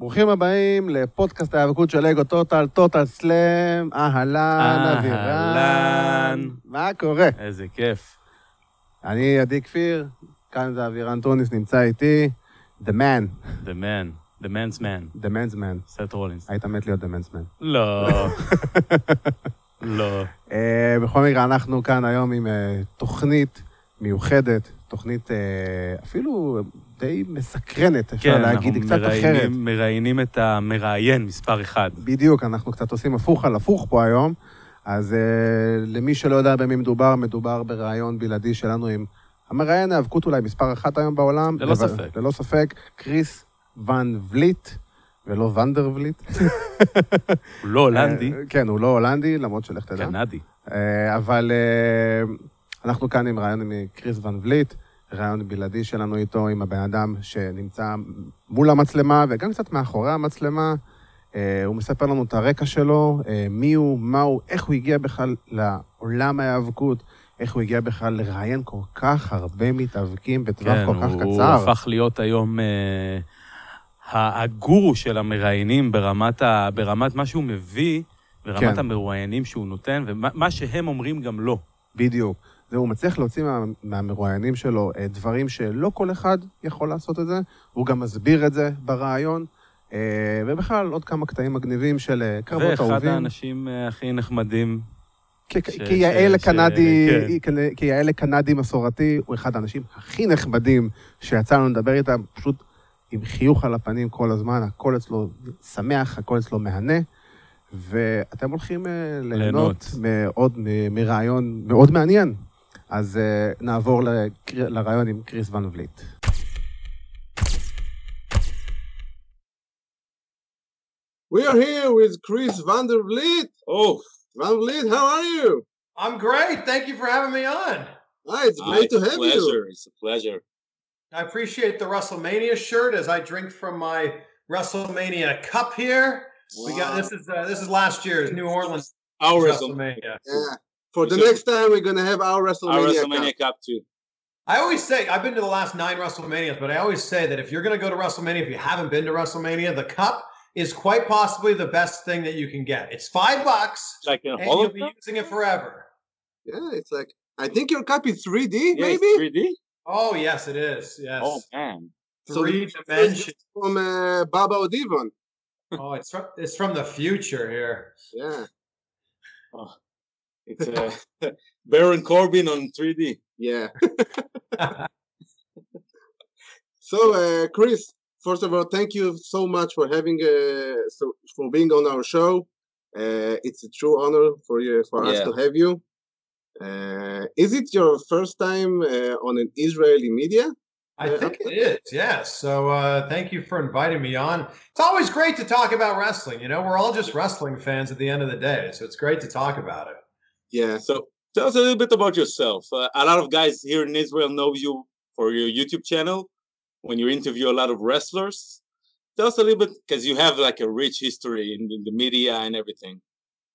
ברוכים הבאים לפודקאסט ההיאבקות של אגו טוטל, טוטל סלאם, אהלן, אבירן. אהלן. מה קורה? איזה כיף. אני עדי כפיר, כאן זה אבירן טוניס, נמצא איתי, The Man, The man. The man's man. The Man's Man. סט רולינס. היית מת להיות The Man's Man. לא. לא. אה, בכל מקרה, אנחנו כאן היום עם אה, תוכנית מיוחדת, תוכנית אה, אפילו די מסקרנת, אפשר כן, להגיד, היא אנחנו קצת אחרת. מראיינים- מראיינים את המראיין מספר אחד. בדיוק, אנחנו קצת עושים הפוך על הפוך פה היום. אז uh, למי שלא יודע במי מדובר, מדובר בריאיון בלעדי שלנו עם המראיין ההיאבקות אולי מספר אחת היום בעולם. ללא אבל- ספק. ללא ספק, קריס ון וליט, ולא ונדר וליט. הוא לא הולנדי, אה, כן, הוא לא הולנדי, למרות שלך תדע. קנדי. אה, אבל אה, אנחנו כאן עם רעיון עם קריס ון וליט, רעיון בלעדי שלנו איתו, עם הבן אדם שנמצא מול המצלמה וגם קצת מאחורי המצלמה. אה, הוא מספר לנו את הרקע שלו, אה, מי הוא, מה הוא, איך הוא הגיע בכלל לעולם ההיאבקות, איך הוא הגיע בכלל לראיין כל כך הרבה מתאבקים בטווח כן, כל כך הוא קצר. הפך להיות היום אה, הגורו של המראיינים ברמת ה- ברמת מה שהוא מביא, ברמת כן. המרואיינים שהוא נותן, ומה שהם אומרים גם לא. בדיוק. והוא מצליח להוציא מה, מהמרואיינים שלו אה, דברים שלא כל אחד יכול לעשות את זה, והוא גם מסביר את זה ברעיון, אה, ובכלל עוד כמה קטעים מגניבים של אה, קרבות ואחד אהובים. האנשים אה, הכי נחמדים. כן. כי יעל הקנדי מסורתי, הוא אחד האנשים הכי נחמדים שיצא לנו לדבר איתם, פשוט עם חיוך על הפנים כל הזמן, הכל אצלו שמח, הכל אצלו מהנה, ואתם הולכים ליהנות. מאוד מרעיון מאוד מעניין. אז אה, נעבור לקר- לרעיון עם קריס ון וליט. We are here with Chris van der Vliet. Oh, Van Vliet, how are you? I'm great. Thank you for having me on. Hi, it's ah, great it's to a have pleasure. you. It's a pleasure. I appreciate the WrestleMania shirt as I drink from my WrestleMania cup here. We got this is uh, this is last year's New Orleans Our WrestleMania, WrestleMania. Yeah. For the should- next time, we're gonna have our WrestleMania. our Cup. WrestleMania Cup too. I always say I've been to the last nine WrestleManias, but I always say that if you're going to go to WrestleMania, if you haven't been to WrestleMania, the cup is quite possibly the best thing that you can get. It's five bucks, like and you'll hologram. be using it forever. Yeah, it's like I think your cup is 3D, Yeah, maybe it's 3D. Oh yes, it is. Yes, Oh man, So three this is dimensions. from uh, Baba Odivon. Oh, it's from it's from the future here. Yeah, it's uh, Baron Corbin on 3D. yeah. So, uh, Chris, first of all, thank you so much for having uh, so for being on our show. Uh, it's a true honor for you for us to have you. Uh, is it your first time uh, on an Israeli media? I think it is, yes. So uh, thank you for inviting me on. It's always great to talk about wrestling. You know, we're all just wrestling fans at the end of the day, so it's great to talk about it. Yeah. So tell us a little bit about yourself. Uh, a lot of guys here in Israel know you for your YouTube channel when you interview a lot of wrestlers. Tell us a little bit because you have like a rich history in, in the media and everything.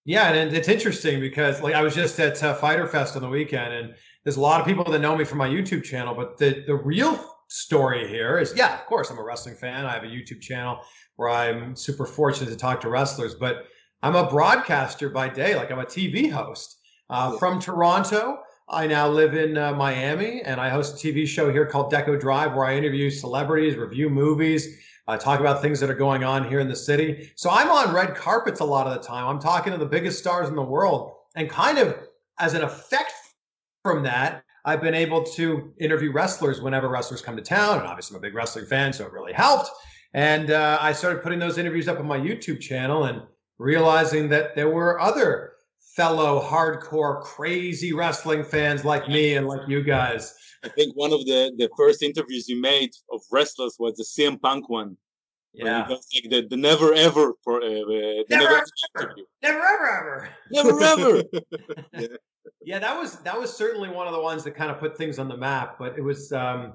Yeah, and it's interesting because like I was just at uh, Fyter Fest on the weekend, and there's a lot of people that know me from my YouTube channel. But the the real story here is, yeah, of course, I'm a wrestling fan. I have a YouTube channel where I'm super fortunate to talk to wrestlers, but I'm a broadcaster by day. Like I'm a TV host uh, from Toronto. I now live in uh, Miami, and I host a TV show here called Deco Drive, where I interview celebrities, review movies, uh, talk about things that are going on here in the city. So I'm on red carpets a lot of the time. I'm talking to the biggest stars in the world, and kind of as an effect from that, I've been able to interview wrestlers whenever wrestlers come to town. And obviously, I'm a big wrestling fan, so it really helped. And uh, I started putting those interviews up on my YouTube channel and realizing that there were other fellow hardcore crazy wrestling fans like me and like you guys. I think one of the, the first interviews you made of wrestlers was the CM Punk one. Yeah. you like the, the never ever for, uh, uh, the Never never, ever. interview. Never ever ever. Never ever. Yeah, that was that was certainly one of the ones that kind of put things on the map. But it was um,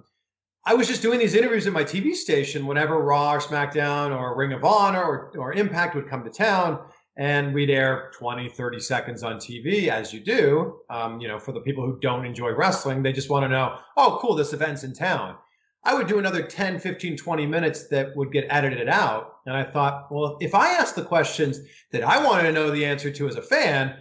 I was just doing these interviews at my TV station whenever Raw or SmackDown or Ring of Honor or, or Impact would come to town, and we'd air 20, 30 seconds on TV, as you do. Um, you know, for the people who don't enjoy wrestling, they just want to know, oh, cool, this event's in town. I would do another 10, 15, 20 minutes that would get edited out. And I thought, well, if I ask the questions that I wanted to know the answer to as a fan,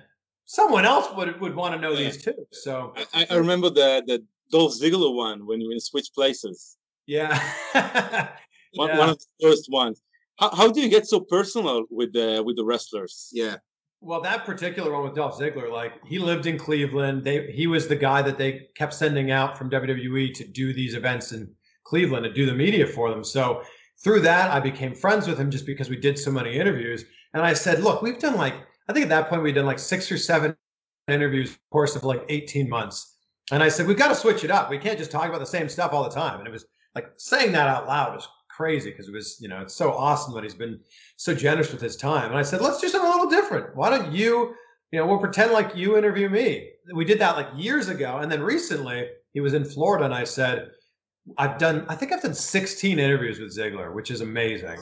someone else would would want to know Yeah. these too. So I, I remember the the Dolph Ziggler one when we switched places. yeah. One, Yeah. one of the first ones. How, how do you get so personal with the with the wrestlers? Yeah. Well, that particular one with Dolph Ziggler, like he lived in Cleveland. They he was the guy that they kept sending out from WWE to do these events in Cleveland to do the media for them. So through that, I became friends with him just because we did so many interviews. And I said, look, we've done like I think at that point we'd done like six or seven interviews, course of like 18 months. And I said, we've got to switch it up. We can't just talk about the same stuff all the time. And it was like saying that out loud was crazy because it was, you know, it's so awesome that he's been so generous with his time. And I said, let's do something a little different. Why don't you, you know, we'll pretend like you interview me. We did that like years ago. And then recently he was in Florida and I said, I've done, I think I've done 16 interviews with Ziggler, which is amazing.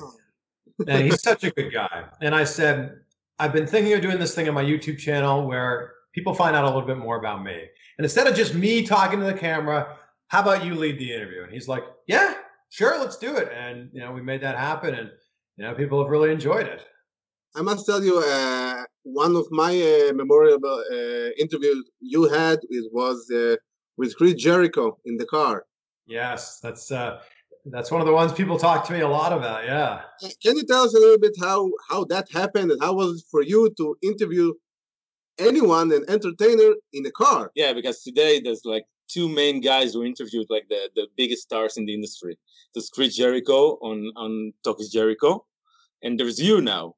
And he's such a good guy. And I said, I've been thinking of doing this thing on my YouTube channel where people find out a little bit more about me. And instead of just me talking to the camera, how about you lead the interview? And he's like, yeah, sure, let's do it. And, you know, we made that happen. And, you know, people have really enjoyed it. I must tell you, uh, one of my uh, memorable uh, interviews you had is, was uh, with Chris Jericho in the car. Yes, that's uh, that's one of the ones people talk to me a lot about. Yeah. Can you tell us a little bit how how that happened and how was it for you to interview anyone, an entertainer, in a car? Yeah, because today there's like two main guys who interviewed like the, the biggest stars in the industry. There's Chris Jericho on on Talk is Jericho, and there's you now.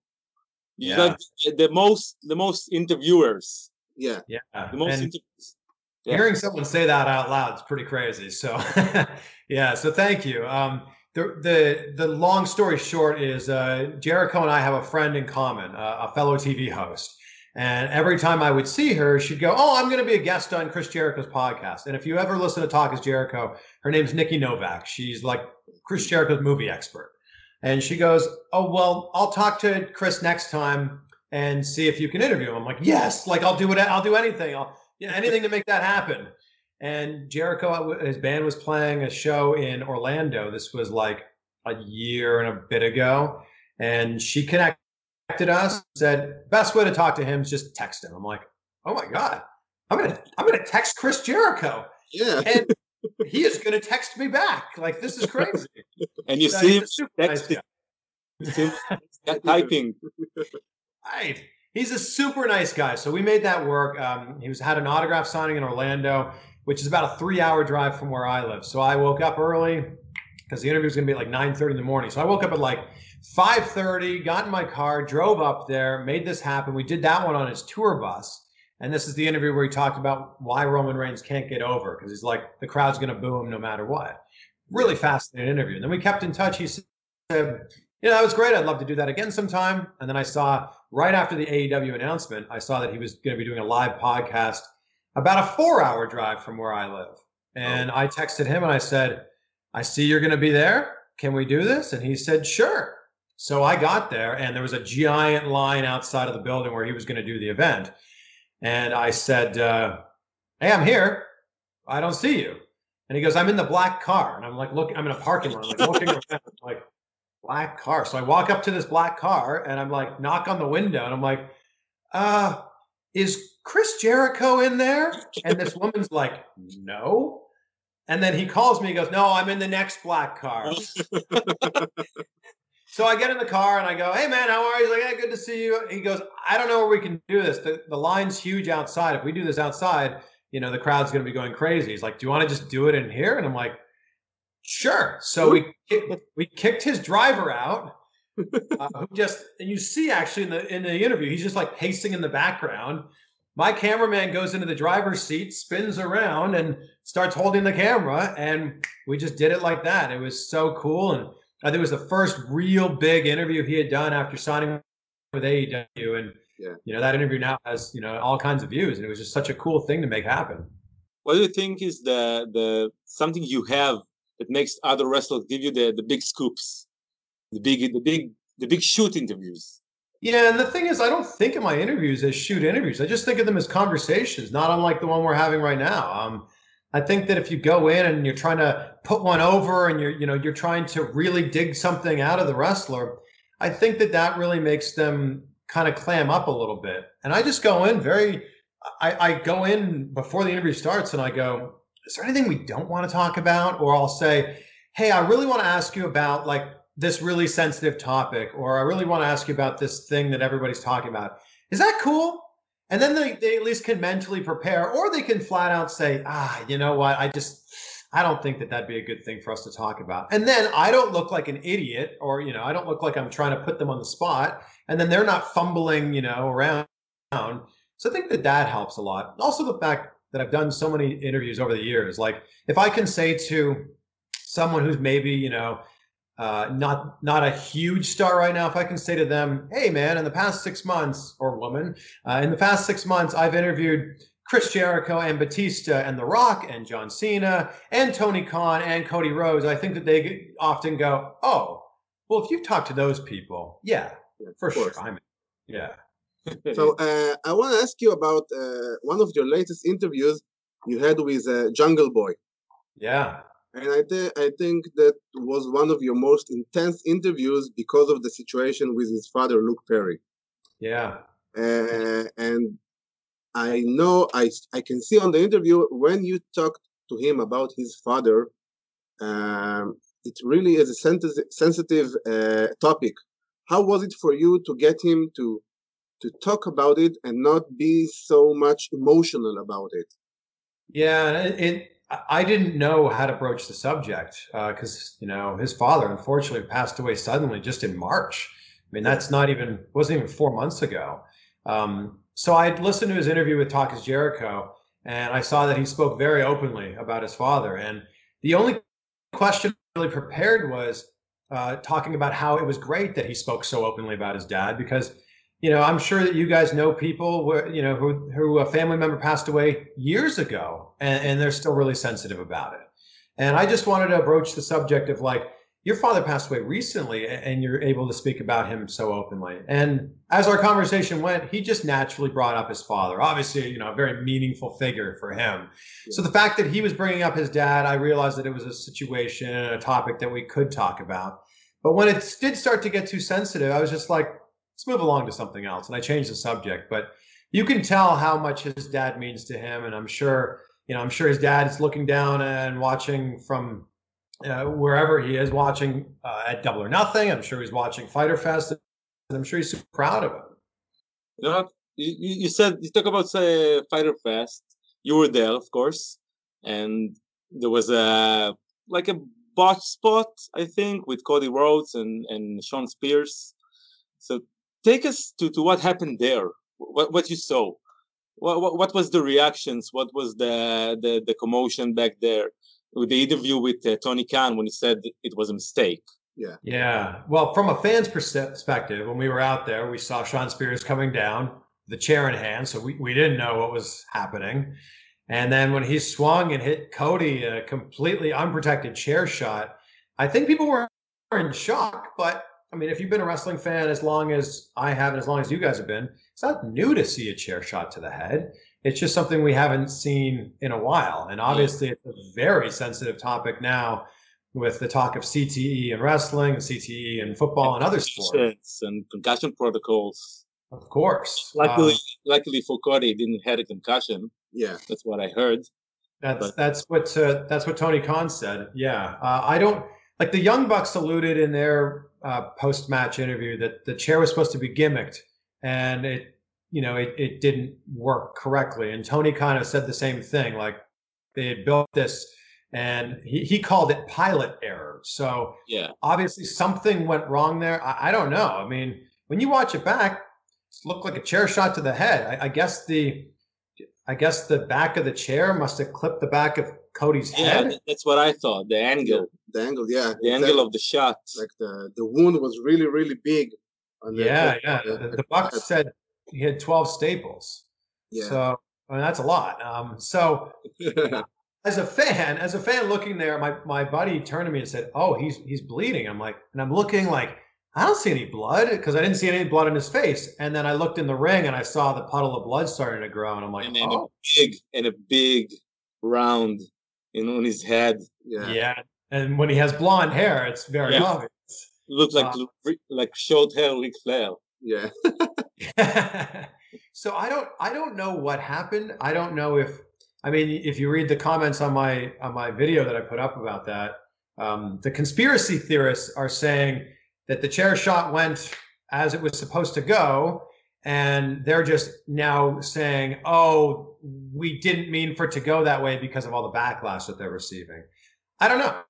You Yeah. got the- the most the most interviewers, Yeah, Yeah. the most interviews. Yeah. hearing someone say that out loud is pretty crazy. So, yeah. So thank you. Um, the the the long story short is uh, Jericho and I have a friend in common, uh, a fellow TV host. And every time I would see her, she'd go, "Oh, I'm going to be a guest on Chris Jericho's podcast." And if you ever listen to Talk is Jericho, her name's Nikki Novak. She's like Chris Jericho's movie expert. And she goes, "Oh, well, I'll talk to Chris next time and see if you can interview him." I'm like, "Yes, like I'll do it. I'll do anything. I'll yeah, anything to make that happen." And Jericho, uh, his band was playing a show in Orlando. This was like a year and a bit ago, and she connected us. Said, "Best way to talk to him is just text him." I'm like, "Oh my god, I'm gonna I'm gonna text Chris Jericho, yeah. and he is gonna text me back. Like this is crazy." And you So see him nice texting, see him typing. Right. He's a super nice guy. So we made that work. Um, he was had an autograph signing in Orlando, which is about a three-hour drive from where I live. So I woke up early because the interview was going to be at like 9:30 in the morning. So I woke up at like 5:30, got in my car, drove up there, made this happen. We did that one on his tour bus. And this is the interview where he talked about why Roman Reigns can't get over because he's like the crowd's going to boo him no matter what. Really fascinating interview. And then we kept in touch. He said, "You know, that was great. I'd love to do that again sometime." And then I saw right after the AEW announcement, I saw that he was going to be doing a live podcast about a four-hour drive from where I live. Oh. And I texted him and I said, "I see you're going to be there. Can we do this?" And he said, "Sure." So I got there, and there was a giant line outside of the building where he was going to do the event. And I said, uh, "Hey, I'm here. I don't see you." And he goes, "I'm in the black car." And I'm like, "Look, I'm in a parking lot. I'm like looking around, I'm like black car." So I walk up to this black car, and I'm like, knock on the window, and I'm like, "Uh, is Chris Jericho in there?" And this woman's like, "No." And then he calls me. He goes, "No, I'm in the next black car." So I get in the car and I go, "Hey man, how are you?" He's like, "Hey, good to see you." He goes, "I don't know where we can do this. The, the line's huge outside. If we do this outside, you know, the crowd's going to be going crazy." He's like, "Do you want to just do it in here?" And I'm like, "Sure." So we we kicked his driver out. Uh, who just and you see actually in the in the interview, he's just like pacing in the background. My cameraman goes into the driver's seat, spins around, and starts holding the camera, and we just did it like that. It was so cool and. I think it was the first real big interview he had done after signing with AEW, and Yeah. you know that interview now has you know all kinds of views, and it was just such a cool thing to make happen. What do you think is the the something you have that makes other wrestlers give you the the big scoops, the big the big the big shoot interviews? Yeah, and the thing is, I don't think of my interviews as shoot interviews. I just think of them as conversations, not unlike the one we're having right now. Um, I think that if you go in and you're trying to put one over and you're you know you're trying to really dig something out of the wrestler, I think that that really makes them kind of clam up a little bit. And I just go in very I, I go in before the interview starts and I go, is there anything we don't want to talk about? Or I'll say, hey, I really want to ask you about like this really sensitive topic, or I really want to ask you about this thing that everybody's talking about. Is that cool? And then they, they at least can mentally prepare, or they can flat out say, ah, you know what? I just, I don't think that that'd be a good thing for us to talk about. And then I don't look like an idiot, or, you know, I don't look like I'm trying to put them on the spot. And then they're not fumbling, you know, around. So I think that that helps a lot. Also, the fact that I've done so many interviews over the years, like if I can say to someone who's maybe, you know, uh, not not a huge star right now. If I can say to them, "Hey, man, in the past six months, or woman, uh, in the past six months, I've interviewed Chris Jericho and Batista and The Rock and John Cena and Tony Khan and Cody Rhodes," I think that they often go, "Oh, well, if you've talked to those people, yeah, Yeah, for sure. I'm, yeah, So uh, I want to ask you about uh, one of your latest interviews you had with uh, Jungle Boy, yeah, and I, th- I think that was one of your most intense interviews because of the situation with his father, Luke Perry. yeah, Uh, and I know I I can see on the interview when you talked to him about his father, um, it really is a sensitive sensitive uh, topic. How was it for you to get him to to talk about it and not be so much emotional about it? yeah. It, it I didn't know how to broach the subject because you know his father unfortunately passed away suddenly just in March. I mean that's not even wasn't even four months ago. Um, so I listened to his interview with Talk is Jericho, and I saw that he spoke very openly about his father. And the only question really prepared was uh, talking about how it was great that he spoke so openly about his dad because you know i'm sure that you guys know people where you know who who a family member passed away years ago and, and they're still really sensitive about it. And i just wanted to broach the subject of like your father passed away recently and you're able to speak about him so openly. And as our conversation went he just naturally brought up his father. Obviously you know a very meaningful figure for him. So the fact that he was bringing up his dad i realized that it was a situation and a topic that we could talk about. But when it did start to get too sensitive i was just like let's move along to something else. And I changed the subject, but you can tell how much his dad means to him. And I'm sure, you know, I'm sure his dad is looking down and watching from uh, wherever he is watching uh, at Double or Nothing. I'm sure he's watching Fyter Fest, and I'm sure he's super proud of him. You know, you, you said you talk about Fyter Fest. You were there, of course, and there was a like a botch spot, I think, with Cody Rhodes and and Shawn Spears. So take us to, to what happened there. What what you saw. What, what what was the reactions? What was the the, the commotion back there? With the interview with uh, Tony Khan when he said it was a mistake. Yeah. Yeah. Well, from a fan's perspective, when we were out there, we saw Shawn Spears coming down, the chair in hand. So we, we didn't know what was happening. And then when he swung and hit Cody a completely unprotected chair shot, I think people were in shock. But I mean, if you've been a wrestling fan as long as I have and as long as you guys have been, it's not new to see a chair shot to the head. It's just something we haven't seen in a while. And obviously, it's a very sensitive topic now with the talk of CTE in wrestling and CTE in football and other sports. And concussion protocols. Of course. Luckily, Um, luckily for Cody, he didn't have a concussion. Yeah. That's what I heard. That's But- that's what uh, that's what Tony Khan said. Yeah, uh, I don't like the Young Bucks alluded in their uh, post match interview that the chair was supposed to be gimmicked, and it you know it it didn't work correctly. And Tony kind of said the same thing, like they had built this, and he he called it pilot error. So Yeah. obviously something went wrong there. I, I don't know. I mean, when you watch it back, it looked like a chair shot to the head. I, I guess the I guess the back of the chair must have clipped the back of Cody's Yeah, head. th- that's what I thought. The angle, The angle, yeah. the angle of the shot. like the the wound was really really big. on the- Yeah, the- yeah. the- The, the Bucks said he had 12 staples. yeah. So I mean, that's a lot. Um, so as a fan, as a fan looking there, my my buddy turned to me and said, "Oh, he's he's bleeding." I'm like, and I'm looking like I don't see any blood because I didn't see any blood in his face. And then I looked in the ring and I saw the puddle of blood starting to grow, and I'm like, and then "Oh, a big and a big round you know, on his head. Yeah. Yeah. And when he has blonde hair, it's very Yeah. obvious. Looks like Uh, like short hair Ric Flair. Yeah. so I don't I don't know what happened. I don't know if I mean if you read the comments on my on my video that I put up about that, um, the conspiracy theorists are saying that the chair shot went as it was supposed to go, and they're just now saying, "Oh, we didn't mean for it to go that way because of all the backlash that they're receiving." I don't know.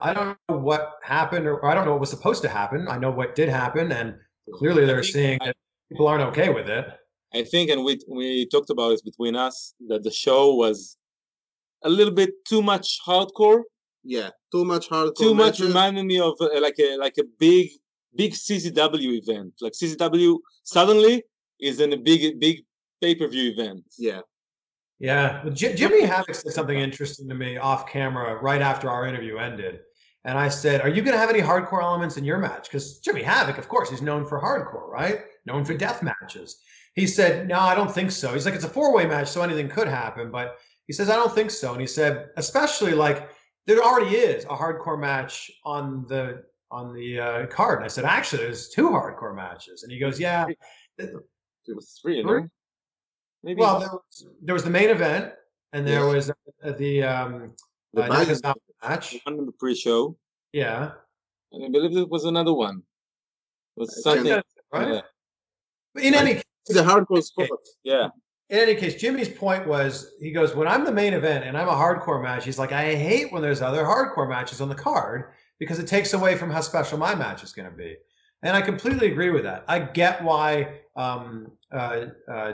I don't know what happened, or, or I don't know what was supposed to happen. I know what did happen, and clearly they're think seeing I- that people aren't okay with it. I think, and we we talked about it between us that the show was a little bit too much hardcore. Yeah. Too much hardcore. Too much matches. reminded me of uh, like a like a big big CCW event. Like CCW suddenly is in a big big pay per view event. Yeah. Yeah, Well, J- Jimmy Havoc said something interesting to me off camera right after our interview ended, and I said, "Are you going to have any hardcore elements in your match?" Because Jimmy Havoc, of course, he's known for hardcore, right? Known for death matches. He said, "No, I don't think so." He's like, "It's a four way match, so anything could happen," but he says, "I don't think so." And he said, especially like there already is a hardcore match on the on the uh, card. And I said, "Actually, there's two hardcore matches," and he goes, "Yeah." It was three, Three? Maybe Well, there was, there was the main event, and there Yes. was uh, the um, The uh, Nakazawa match. one in the pre-show, Yeah, and I believe there was another one. It was I something, right. yeah, But in any case, The hardcore spot. yeah. in any case, Jimmy's point was he goes, when I'm the main event and I'm a hardcore match, he's like, I hate when there's other hardcore matches on the card because it takes away from how special my match is going to be. And I completely agree with that. I get why um, uh, uh,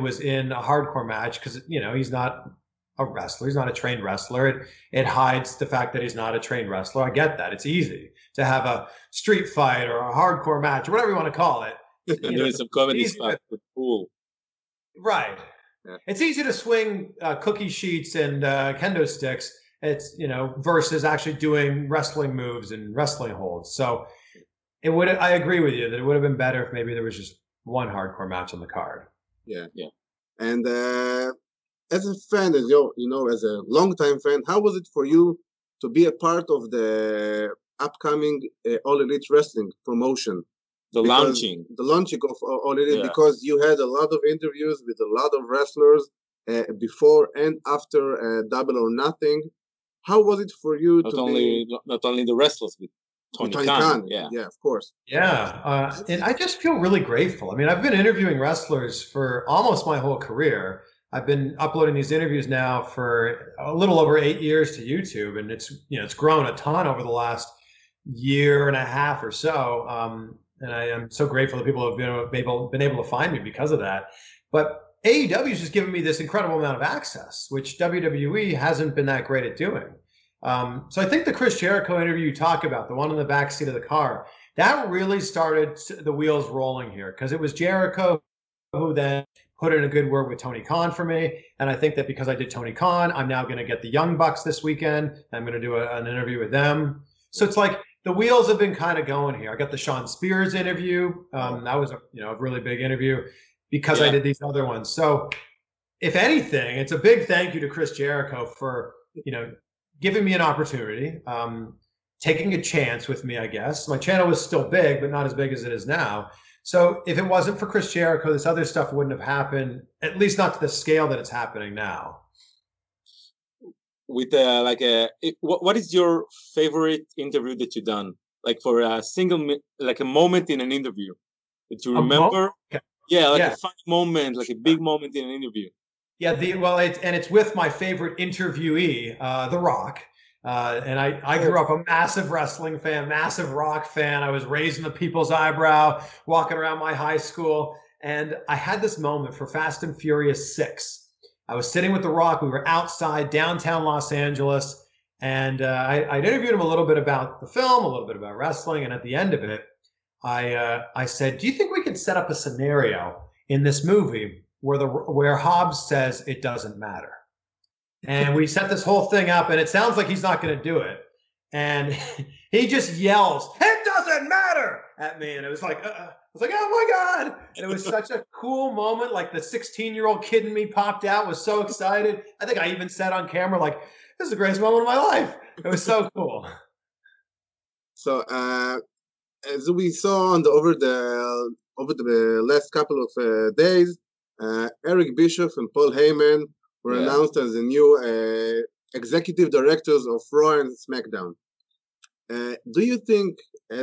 was in a hardcore match because you know he's not a wrestler. He's not a trained wrestler. It it hides the fact that he's not a trained wrestler. I get that. It's easy to have a street fight or a hardcore match or whatever you want to call it. You know, doing some comedy stuff with pool. Right. Yeah. It's easy to swing uh, cookie sheets and uh, kendo sticks. It's you know versus actually doing wrestling moves and wrestling holds. So it would. I agree with you that it would have been better if maybe there was just one hardcore match on the card. Yeah. Yeah. And uh, as a fan, as you you know, as a longtime fan, how was it for you to be a part of the upcoming uh, All Elite Wrestling promotion? The Because- launching. the launching of All All Elite, Yeah. because you had a lot of interviews with a lot of wrestlers uh, before and after uh, Double or Nothing. How was it for you Not to only be not only the wrestlers, but with Tony, Khan. Yeah. yeah, of course. Yeah, uh, and I just feel really grateful. I mean, I've been interviewing wrestlers for almost my whole career. I've been uploading these interviews now for a little over eight years to YouTube, and it's you know it's grown a ton over the last year and a half or so. Um, and I am so grateful that people have been able been able to find me because of that. But AEW has just given me this incredible amount of access, which WWE hasn't been that great at doing. Um, so I think the Chris Jericho interview you talk about, the one in the back seat of the car, that really started the wheels rolling here because it was Jericho who then put in a good word with Tony Khan for me. And I think that because I did Tony Khan, I'm now going to get the Young Bucks this weekend. I'm going to do a, an interview with them. So it's like the wheels have been kind of going here. I got the Shawn Spears interview. Um, that was a you know a really big interview because I did these other ones. So if anything, it's a big thank you to Chris Jericho for you know giving me an opportunity, um, taking a chance with me. I guess my channel was still big, but not as big as it is now. So if it wasn't for Chris Jericho, this other stuff wouldn't have happened. At least not to the scale that it's happening now. With uh, like a, it, what, what is your favorite interview that you've done? Like for a single, like a moment in an interview that you remember? Okay. Yeah, like Yeah. a funny moment, like a big moment in an interview. Yeah, the well, it's and it's with my favorite interviewee, uh, The Rock. Uh, and I, I grew up a massive wrestling fan, massive rock fan. I was raising the people's eyebrow, walking around my high school. And I had this moment for Fast and Furious 6. I was sitting with The Rock. We were outside downtown Los Angeles. And uh, I, I interviewed him a little bit about the film, a little bit about wrestling. And at the end of it, I, uh, I said, Do you think we set up a scenario in this movie where the where Hobbs says it doesn't matter. And we set this whole thing up, and it sounds like he's not going to do it. And he just yells, "It doesn't matter!" at me, and it was like, uh, I was like, oh my god! And it was such a cool moment. Like the 16 year old kid in me popped out, was so excited. I think I even said on camera, like, this is the greatest moment of my life. It was so cool. So uh, as we saw on the over the over the last couple of uh, days, uh, Eric Bischoff and Paul Heyman were Yeah. announced as the new uh, executive directors of Raw and SmackDown. Uh, do you think,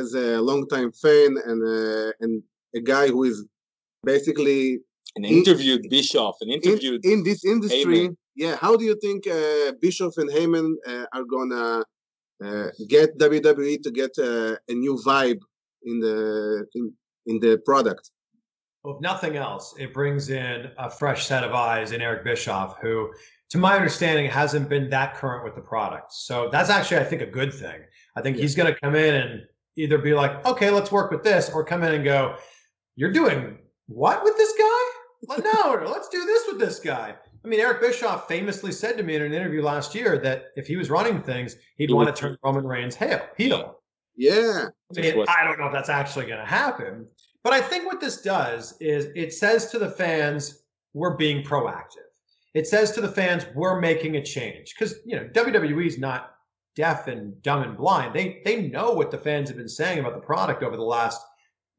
as a longtime fan and uh, and a guy who is basically And In- interviewed Bischoff and in, interviewed. in this industry, Heyman. yeah, how do you think uh, Bischoff and Heyman uh, are gonna uh, get WWE to get uh, a new vibe in the in, in the product? Well, if nothing else, it brings in a fresh set of eyes in Eric Bischoff, who, to my understanding, hasn't been that current with the product. So that's actually, I think, a good thing. I think Yeah. he's going to come in and either be like, okay, let's work with this, or come in and go, you're doing what with this guy? No, let's do this with this guy. I mean, Eric Bischoff famously said to me in an interview last year that if he was running things, he'd He want to turn Roman Reigns heel. heel. Yeah, I mean, was- I don't know if that's actually going to happen, but I think what this does is it says to the fans, we're being proactive. It says to the fans, we're making a change because you know WWE is not deaf and dumb and blind. They they know what the fans have been saying about the product over the last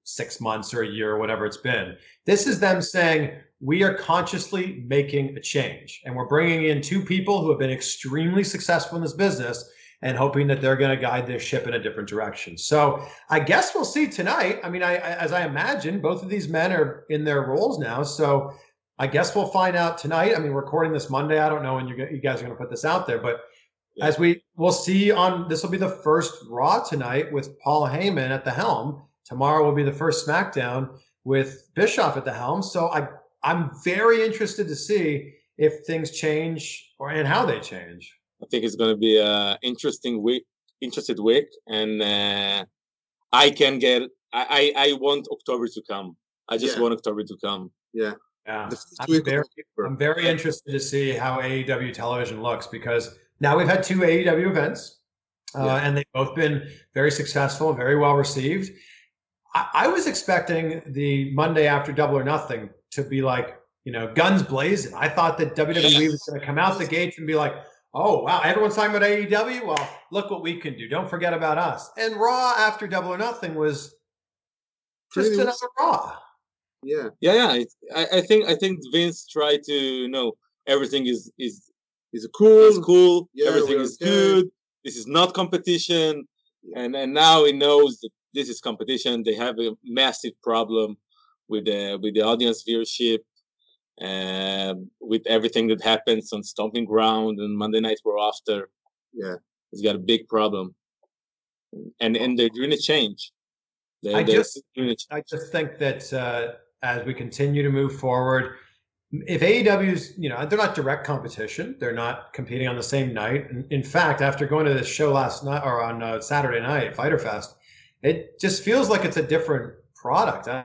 six months or a year or whatever it's been. This is them saying we are consciously making a change, and we're bringing in two people who have been extremely successful in this business and hoping that they're going to guide this ship in a different direction. So I guess we'll see tonight. I mean, I, I as I imagine, both of these men are in their roles now. So I guess we'll find out tonight. I mean, recording this Monday. I don't know when you, you guys are going to put this out there, but Yeah. as we we'll see on this will be the first Raw tonight with Paul Heyman at the helm. Tomorrow will be the first SmackDown with Bischoff at the helm. So I I'm very interested to see if things change or and how they change. I think it's going to be a interesting week, interested week, and uh, I can get. I, I I want October to come. I just Yeah. want October to come. Yeah. the first I'm very. I'm very interested to see how AEW television looks because now we've had two AEW events, uh, Yeah. and they've both been very successful, very well received. I, I was expecting the Monday after Double or Nothing to be like, you know, guns blazing. I thought that WWE was going to come out the gates and be like, oh, wow, everyone's talking about AEW. Well, look what we can do. Don't forget about us. And Raw after Double or Nothing was just Pretty much- another Raw. Yeah, Yeah, yeah. I, I think I think Vince tried to you know everything is is it's cool. is mm. cool. Yeah, everything is okay. good. This is not competition, and and now he knows that this is competition. They have a massive problem with the with the audience viewership, um, with everything that happens on Stomping Ground and Monday Night Raw after. Yeah. he's got a big problem, and and they're doing a change. They, I they're just- doing a ch- I just think that uh, as we continue to move forward, if AEW's, you know, they're not direct competition, they're not competing on the same night. In, in fact, after going to this show last night or on uh, Saturday night, Fyter Fest, it just feels like it's a different product. I,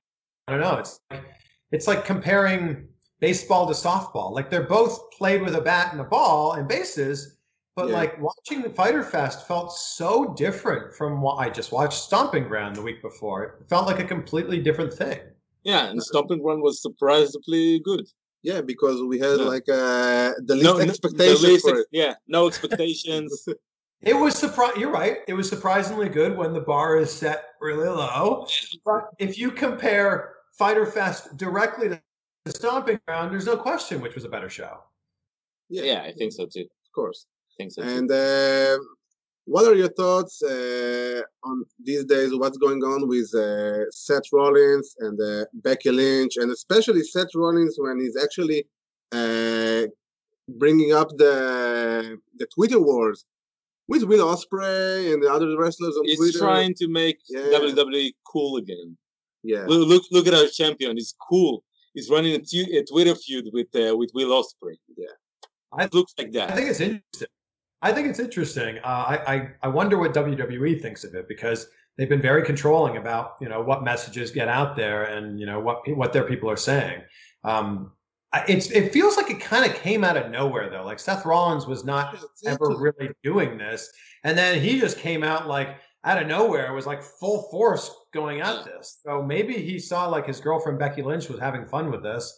I don't know. It's like it's like comparing baseball to softball. Like they're both played with a bat and a ball and bases, but Yeah. like watching the Fyter Fest felt so different from what I just watched Stomping Ground the week before. It felt like a completely different thing. yeah, and Stomping Ground was surprisingly good. yeah, because we had Yeah. like uh, the least No, no- the least for ex- it. yeah, no expectations. It was surpri You're right. It was surprisingly good when the bar is set really low. But if you compare Fyter Fest directly to The stomping Ground, there's no question which was a better show. yeah, I think so too. of course. I think so too. And uh, what are your thoughts uh, on these days? What's going on with uh, Seth Rollins and uh, Becky Lynch, and especially Seth Rollins when he's actually uh, bringing up the the Twitter wars with Will Ospreay and the other wrestlers on He's Twitter. trying to make Yeah. WWE cool again. yeah, Look, look, look at our champion. He's cool. He's running a, Twitter feud with uh, with Will Ospreay. Yeah. I- it looks like that. I think it's interesting. I think it's interesting. Uh, I, I I wonder what WWE thinks of it because they've been very controlling about you know what messages get out there and you know what what their people are saying. Um, it's it feels like it kind of came out of nowhere though. Like Seth Rollins was not ever really doing this, and then he just came out like out of nowhere. It was like full force going at this. So maybe he saw like his girlfriend Becky Lynch was having fun with this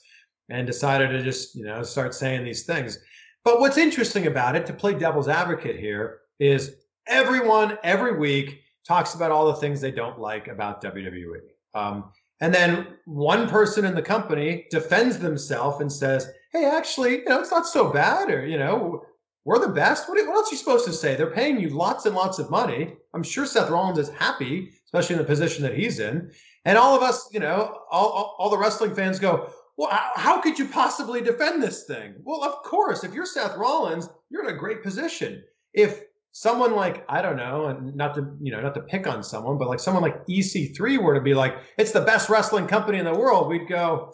and decided to just, you know, start saying these things. But what's interesting about it, to play devil's advocate here, is everyone every week talks about all the things they don't like about WWE. Um, and then one person in the company defends themselves and says, "Hey, actually, you know, it's not so bad," or you know, we're the best. What, what else are you supposed to say? They're paying you lots and lots of money. I'm sure Seth Rollins is happy, especially in the position that he's in. And all of us, you know, all, all, all the wrestling fans go, well, how, how could you possibly defend this thing? Well, of course, if you're Seth Rollins, you're in a great position. If someone like I don't know, and not to you know not to pick on someone, but like someone like EC3 were to be like, it's the best wrestling company in the world, we'd go.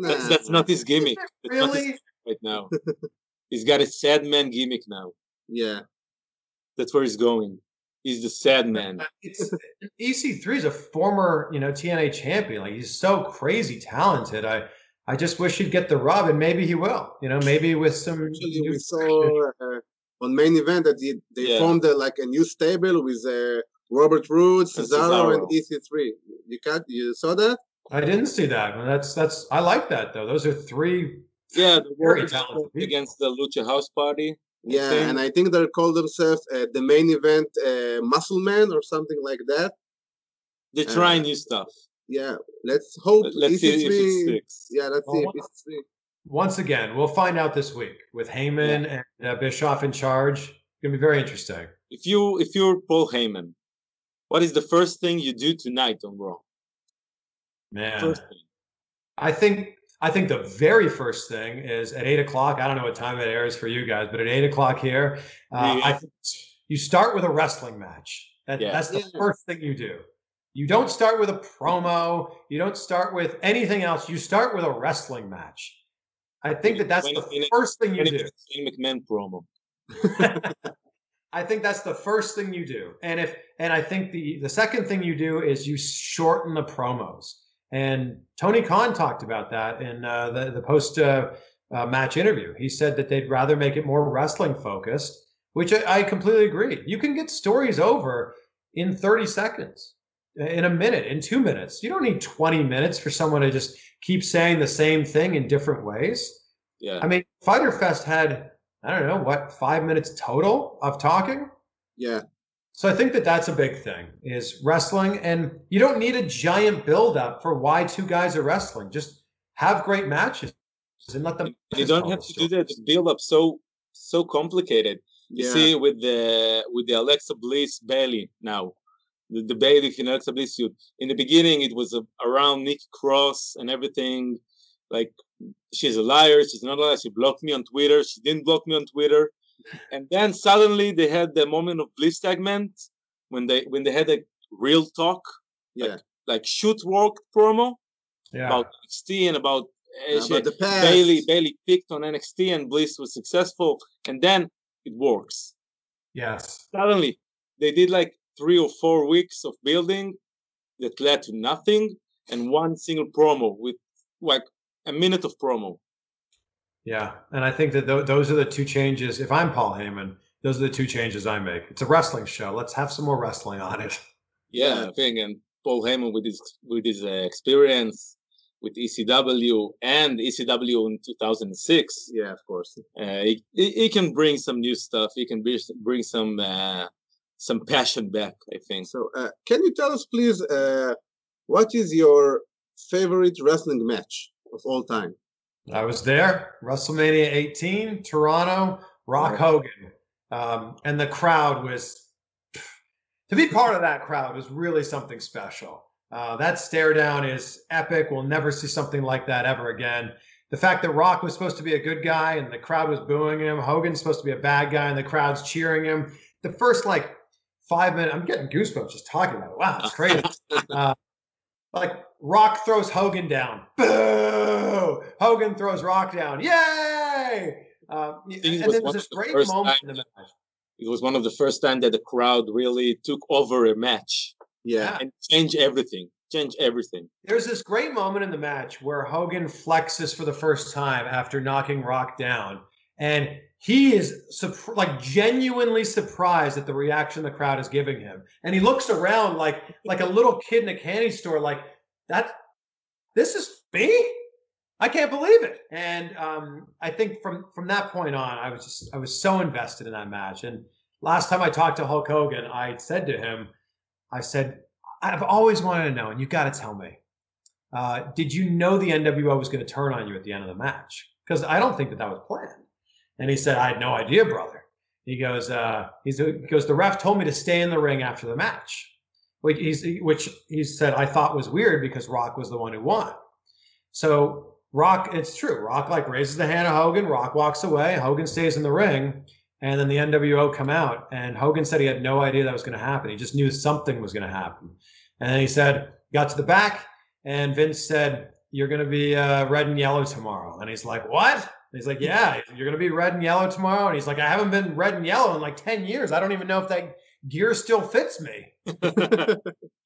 That's, that's hmm, not his gimmick. That's not his Really? gimmick right now. he's got a sad man gimmick now. Yeah. That's where he's going. He's the sad man. It's EC3 is a former, you know, TNA champion. Like he's so crazy talented. I I just wish he'd get the rub, and maybe he will. You know, maybe with some. Actually, we saw uh, on main event that they, they Yeah. formed uh, like a new stable with uh, Robert Roode, And Cesaro, and EC3. You got you saw that? I didn't see that. And that's that's. I like that though. Those are three. Yeah, the Very Warriors talented against the Lucha House Party. Yeah, thing. and I think they call themselves uh, the main event uh, Muscle Man or something like that. They're Uh, trying new stuff. Yeah, let's hope Let's see if it sticks. Yeah, let's see if EC3. Once again, we'll find out this week with Heyman and uh, Bischoff in charge. It's gonna be very interesting. If you if you're Paul Heyman, what is the first thing you do tonight on Raw? Man, First thing. I think I think the very first thing is at eight o'clock. I don't know what time it airs for you guys, but at eight o'clock here, uh, Yeah. I think you start with a wrestling match. That, Yeah. That's the Yeah. first thing you do. You don't start with a promo. You don't start with anything else. You start with a wrestling match. I think that that's the 20 minutes- first thing you do. Shane McMahon promo. I think that's the first thing you do. And if and I think the the second thing you do is you shorten the promos. And Tony Khan talked about that in uh, the the post uh, uh, match interview. He said that they'd rather make it more wrestling focused, which I, I completely agree. You can get stories over in 30 seconds, in a minute, in two minutes. You don't need 20 minutes for someone to just keep saying the same thing in different ways. Yeah. I mean, Fyter Fest had I don't know what five minutes total of talking. Yeah, So I think that that's a big thing is wrestling, and you don't need a giant build up for why two guys are wrestling. Just have great matches and let them. you don't have to do that to build up so so complicated. You yeah. see with the with the Alexa Bliss Bayley now, the, the Bayley and Alexa Bliss feud. In the beginning, it was a, around Nikki Cross and everything. Like she's a liar. She's not a liar. She blocked me on Twitter. She didn't block me on Twitter. And then suddenly they had the moment of Bliss segment when they when they had a real talk, yeah. like shoot work promo Yeah. about NXT and about, uh, she- but the past, Bayley Bayley picked on NXT and Bliss was successful, and then it works. yes. Suddenly, they did like three or four weeks of building that led to nothing, and one single promo with like a minute of promo. Yeah, and I think that th- those are the two changes. If I'm Paul Heyman, those are the two changes I make. It's a wrestling show. Let's have some more wrestling on it. Yeah, I think, and Paul Heyman with his with his uh, experience with ECW and ECW in 2006, yeah, of course. uh, he, he he can bring some new stuff. He can bring bring some uh, some passion back. I think. So, uh, can you tell us, please, uh, what is your favorite wrestling match of all time? I was there, WrestleMania 18, Toronto, Rock. Hogan, um, and the crowd was. To be part of that crowd was really something special. Uh, that stare down is epic. We'll never see something like that ever again. The fact that Rock was supposed to be a good guy and the crowd was booing him, Hogan's supposed to be a bad guy and the crowd's cheering him. The first like five minutes, I'm getting goosebumps just talking about it. Wow, it's crazy. uh, like Rock throws Hogan down. Boo! Hogan throws Rock down. Yay! Uh, and it there was was one this of the great first moment times in the match. It was one of the first time that the crowd really took over a match Yeah, and change everything. Change everything. There's this great moment in the match where Hogan flexes for the first time after knocking Rock down, and he is like genuinely surprised at the reaction the crowd is giving him, and he looks around like like a little kid in a candy store, like that. This is me. I can't believe it. And um, I think from from that point on, I was just I was so invested in that match. And last time I talked to Hulk Hogan, I said to him, I said, I've always wanted to know, and you've got to tell me. Uh, did you know the NWO was going to turn on you at the end of the match? Because I don't think that that was planned. And he said, I had no idea, brother. He goes, uh, he goes, the ref told me to stay in the ring after the match, which, he's, which he said I thought was weird because Rock was the one who won. So Rock, it's true. Rock like raises the hand of Hogan. Rock walks away. Hogan stays in the ring, and then the NWO come out. And Hogan said he had no idea that was going to happen. He just knew something was going to happen. And he said, got to the back, and Vince said, "You're going to be uh, red and yellow tomorrow." And he's like, "What?" He's like, yeah, you're going to be red and yellow tomorrow. And he's like, I haven't been red and yellow in like 10 years. I don't even know if that gear still fits me.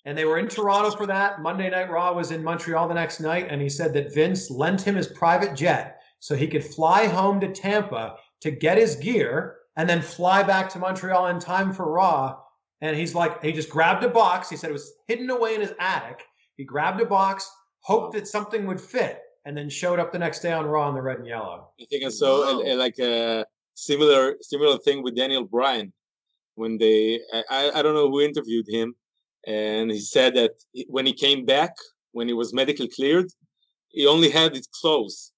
and they were in Toronto for that. Monday Night Raw was in Montreal the next night. And he said that Vince lent him his private jet so he could fly home to Tampa to get his gear and then fly back to Montreal in time for Raw. And he's like, he just grabbed a box. He said it was hidden away in his attic. He grabbed a box, hoped that something would fit and then showed up the next day on Raw in the red and yellow. I think it's so. And, and like a similar similar thing with Daniel Bryan when they I, I don't know who interviewed him and he said that when he came back when he was medically cleared he only had his clothes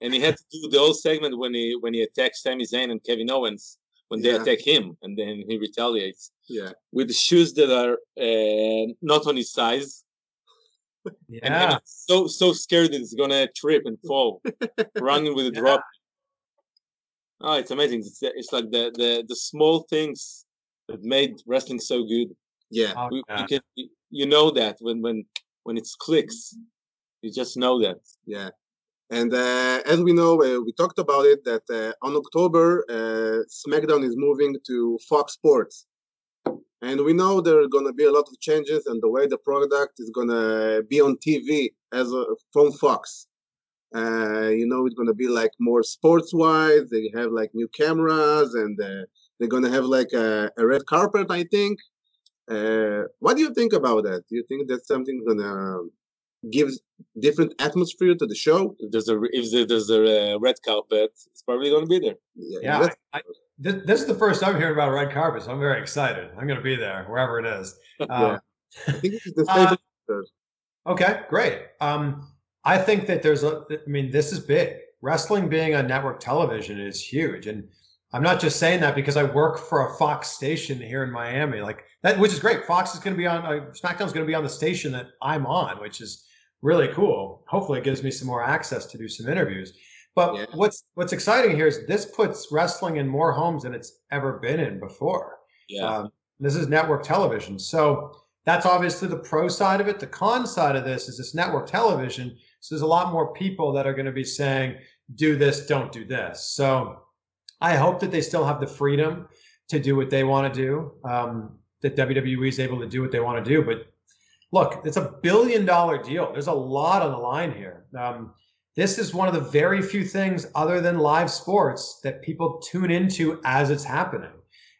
and he had to do the whole segment when he when he attacks Sami Zayn and Kevin Owens when they yeah. attack him and then he retaliates yeah with shoes that are uh, not on his size yeah. And, and so so scared that it's gonna trip and fall, running with a yeah. drop. Oh, it's amazing. It's, it's like the, the the small things that made wrestling so good. Yeah, oh, we, yeah. can, you know that when when when it clicks, you just know that. Yeah, and uh, as we know, uh, we talked about it that uh, on October, uh, SmackDown is moving to Fox Sports. And we know there are going to be a lot of changes and the way the product is going to be on TV as a, from Fox. Uh, you know, it's going to be like more sports wise. They have like new cameras and uh, they're going to have like a, a, red carpet, I think. Uh, what do you think about that? Do you think that's something going to give different atmosphere to the show? If there's a, if there's a red carpet, it's probably going to be there. Yeah, yeah I, this, this, is the first I'm hearing about red carpet, so I'm very excited. I'm going to be there wherever it is. Um, uh, okay, great. Um, I think that there's a. I mean, this is big. Wrestling being on network television is huge, and I'm not just saying that because I work for a Fox station here in Miami, like that, which is great. Fox is going to be on. Uh, SmackDown's going to be on the station that I'm on, which is really cool. Hopefully, it gives me some more access to do some interviews. But yeah. what's what's exciting here is this puts wrestling in more homes than it's ever been in before. Yeah. Um, this is network television. So that's obviously the pro side of it. The con side of this is this network television. So there's a lot more people that are going to be saying, do this, don't do this. So I hope that they still have the freedom to do what they want to do, um, that WWE is able to do what they want to do. But look, it's a billion dollar deal. There's a lot on the line here. Um, this is one of the very few things other than live sports that people tune into as it's happening.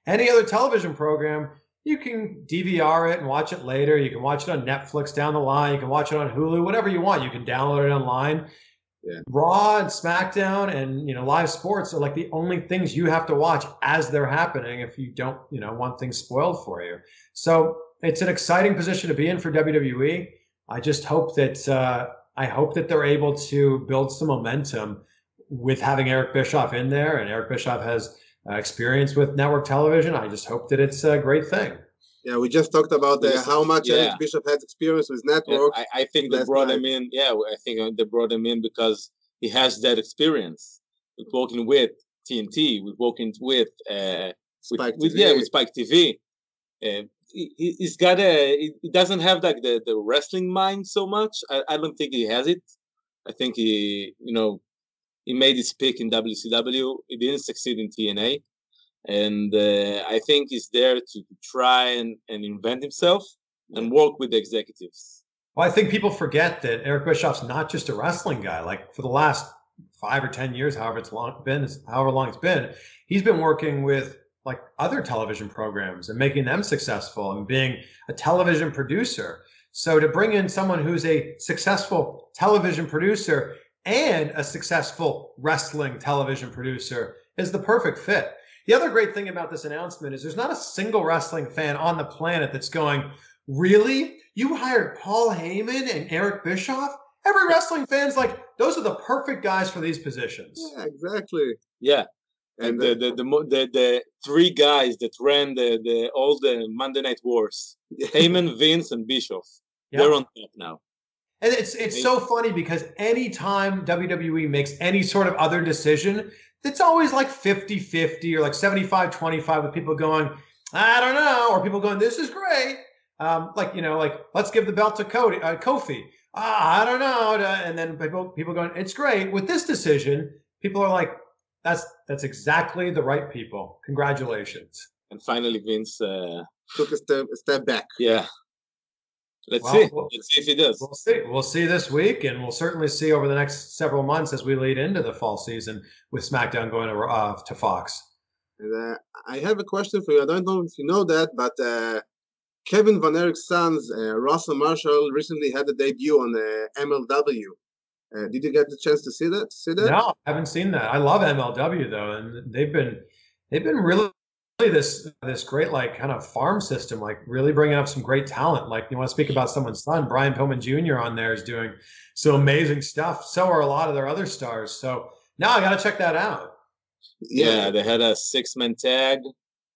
Any other television program, you can DVR it and watch it later. You can watch it on Netflix down the line. You can watch it on Hulu, whatever you want. You can download it online. Yeah. Raw and SmackDown and you know live sports are like the only things you have to watch as they're happening if you don't you know want things spoiled for you. So it's an exciting position to be in for WWE. I just hope that uh, I hope that they're able to build some momentum with having Eric Bischoff in there, and Eric Bischoff has uh, experience with network television. I just hope that it's a great thing. Yeah, we just talked about uh, how much yeah. Eric Bischoff has experience with network. Yeah, I, I, think they brought night. him in. Yeah, I think uh, they brought him in because he has that experience with working with TNT, with working with uh, Spike with, with, yeah, with Spike TV. Uh, he, has got a he doesn't have like the, the wrestling mind so much. I, I don't think he has it. I think he you know he made his pick in WCW. He didn't succeed in TNA, and uh, I think he's there to try and, and invent himself and work with the executives. Well, I think people forget that Eric Bischoff's not just a wrestling guy. Like for the last five or ten years, however it's long been, however long it's been, he's been working with like other television programs and making them successful and being a television producer. So to bring in someone who's a successful television producer and a successful wrestling television producer is the perfect fit. The other great thing about this announcement is there's not a single wrestling fan on the planet that's going, Really? You hired Paul Heyman and Eric Bischoff? Every wrestling fan's like, those are the perfect guys for these positions. Yeah, exactly. Yeah. And the the, the the the three guys that ran the the all the Monday Night Wars, Heyman, Vince, and Bischoff, yeah. they're on top now. And it's it's so funny because anytime WWE makes any sort of other decision, it's always like 50-50 or like 75-25 with people going, I don't know, or people going, this is great. Um, like, you know, like, let's give the belt to Cody, uh, Kofi. Ah, I don't know. And then people, people going, it's great. With this decision, people are like, that's that's exactly the right people. Congratulations. And finally, Vince uh, took a step, a step back. Yeah. Let's well, see. We'll, Let's see if he does. We'll see. We'll see this week, and we'll certainly see over the next several months as we lead into the fall season with SmackDown going to, uh, to Fox. And, uh, I have a question for you. I don't know if you know that, but uh, Kevin Von Erich's sons, uh, Russell Marshall, recently had a debut on uh, MLW. Uh, did you get the chance to see that? See that? No, I haven't seen that. I love MLW though, and they've been they've been really this this great like kind of farm system, like really bringing up some great talent. Like you want to speak about someone's son, Brian Pillman Jr. on there is doing some amazing stuff. So are a lot of their other stars. So now I got to check that out. Yeah, they had a six man tag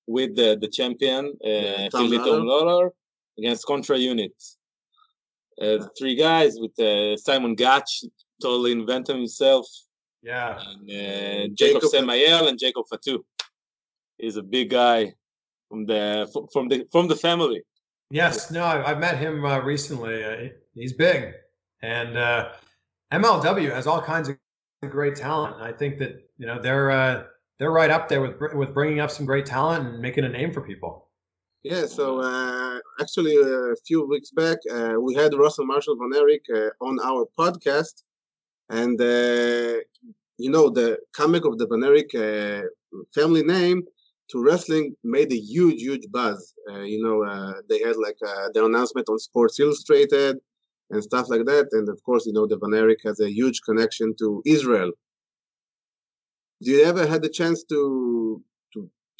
with the the champion uh, Tom Lawlor against Contra Unit. Uh, three guys with uh, Simon Gotch, totally invented himself. Yeah. And uh, Jacob, Jacob Samael and Jacob Fatu is a big guy from the from the from the family. Yes, no, I've met him uh, recently. Uh, he's big, and uh, MLW has all kinds of great talent. I think that you know they're uh, they're right up there with with bringing up some great talent and making a name for people. Yeah, so uh, actually, a few weeks back, uh, we had Russell Marshall Von Erich uh, on our podcast, and you know the comic of the Von Erich family name to wrestling made a huge, huge buzz. Uh, you know, uh, they had like uh, their announcement on Sports Illustrated and stuff like that. And of course, you know, the Von Erich has a huge connection to Israel. Do you ever had the chance to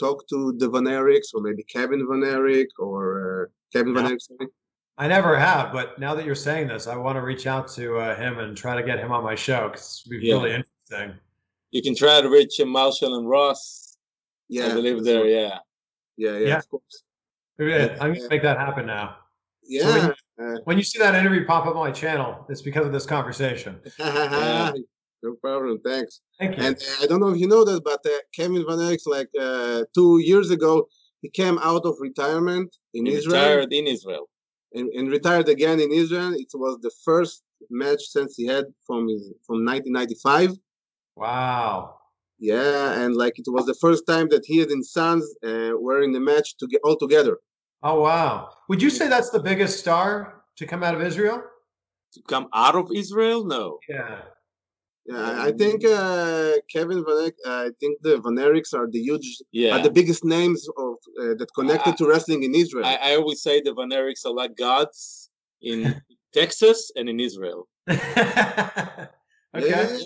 talk to the Von Erichs or maybe Kevin Van Erich or uh, Kevin yeah. Von Erich? Sorry? I never have, but now that you're saying this, I want to reach out to uh, him and try to get him on my show because it'd be yeah. really interesting. You can try to reach him, Marshall and Ross yeah, I believe there. Yeah. Yeah, yeah, yeah. Of course. Yeah, I'm gonna make that happen now. Yeah. So when, you, uh, when, you, see that interview pop up on my channel, it's because of this conversation. yeah. No problem. Thanks. Thank you. And uh, I don't know if you know that, but uh, Kevin Van Erich, like uh, two years ago, he came out of retirement in he Israel. Retired in Israel. And, and, retired again in Israel. It was the first match since he had from his from 1995. Wow. Yeah, and like it was the first time that he and his sons uh, were in the match to get all together. Oh wow! Would you say that's the biggest star to come out of Israel? To come out of Israel? No. Yeah. Yeah, I think uh, Kevin Van Eyck, uh, I think the Von Erichs are the huge, yeah. are the biggest names of uh, that connected to wrestling in Israel. I, I, always say the Von Erichs are like gods in Texas and in Israel. okay. Yeah.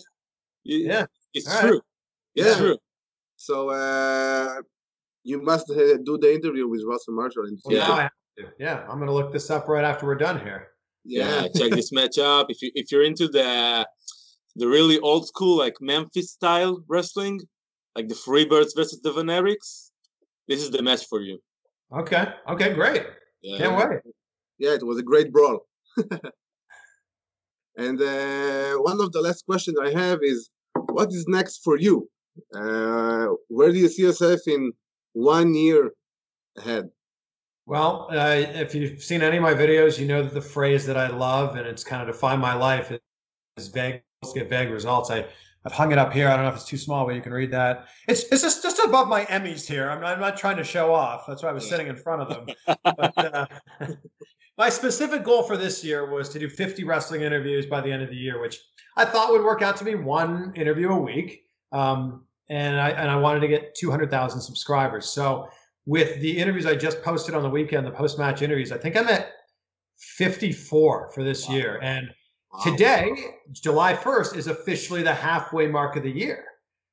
yeah. It's All true. Right. Yeah. True. So uh, you must uh, do the interview with Russell Marshall. Well, yeah. I have to. Yeah, I'm going to look this up right after we're done here. Yeah, yeah check this match up. If you if you're into the the really old school like Memphis style wrestling, like the Freebirds versus the Von Erichs, this is the match for you. Okay. Okay. Great. Yeah. Can't wait. Yeah, it was a great brawl. and uh, one of the last questions I have is, what is next for you? Uh, where do you see yourself in one year ahead? Well, uh, if you've seen any of my videos, you know that the phrase that I love and it's kind of defined my life is vague. Get vague results. I I've hung it up here. I don't know if it's too small, but you can read that. It's it's just, just above my Emmys here. I'm not, I'm not trying to show off. That's why I was sitting in front of them. but, uh, my specific goal for this year was to do 50 wrestling interviews by the end of the year, which I thought would work out to be one interview a week. Um, and I and I wanted to get 200,000 subscribers. So with the interviews I just posted on the weekend, the post match interviews, I think I'm at 54 for this wow. year. And. Today, July 1st, is officially the halfway mark of the year.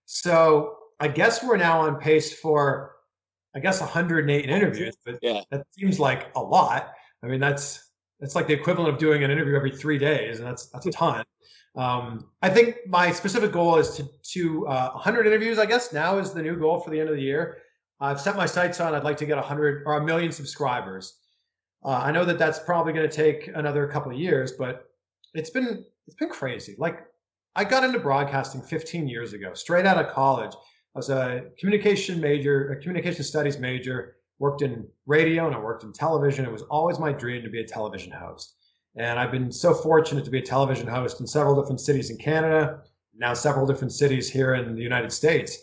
So I guess we're now on pace for, I guess, 108 interviews. But yeah. that seems like a lot. I mean, that's that's like the equivalent of doing an interview every three days, and that's that's a ton. Um, I think my specific goal is to to uh, 100 interviews. I guess now is the new goal for the end of the year. I've set my sights on. I'd like to get 100 or a million subscribers. Uh, I know that that's probably going to take another couple of years, but it's been it's been crazy. Like I got into broadcasting 15 years ago, straight out of college. I was a communication major, a communication studies major, worked in radio and I worked in television. It was always my dream to be a television host. And I've been so fortunate to be a television host in several different cities in Canada, now several different cities here in the United States.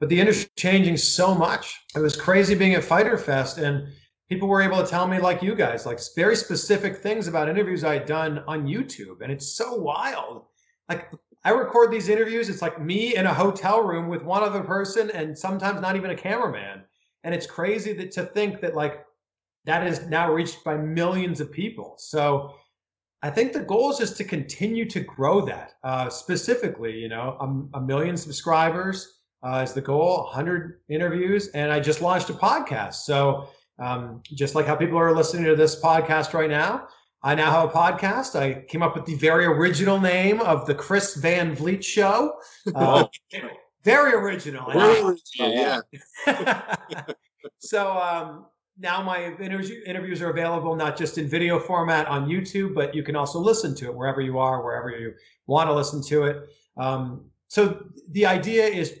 But the industry changing so much. It was crazy being at Fyter Fest and people were able to tell me like you guys like very specific things about interviews i had done on youtube and it's so wild. Like i record these interviews it's like me in a hotel room with one other person and sometimes not even a cameraman. And it's crazy that to think that like that is now reached by millions of people. So i think the goal is just to continue to grow that uh, specifically you know a, a million subscribers uh, is the goal 100 interviews and i just launched a podcast. So um, just like how people are listening to this podcast right now, I now have a podcast. I came up with the very original name of the Chris Van Vliet Show. Uh, very original. Very original, yeah. so um, now my interview, interviews are available not just in video format on YouTube, but you can also listen to it wherever you are, wherever you want to listen to it. Um, so the idea is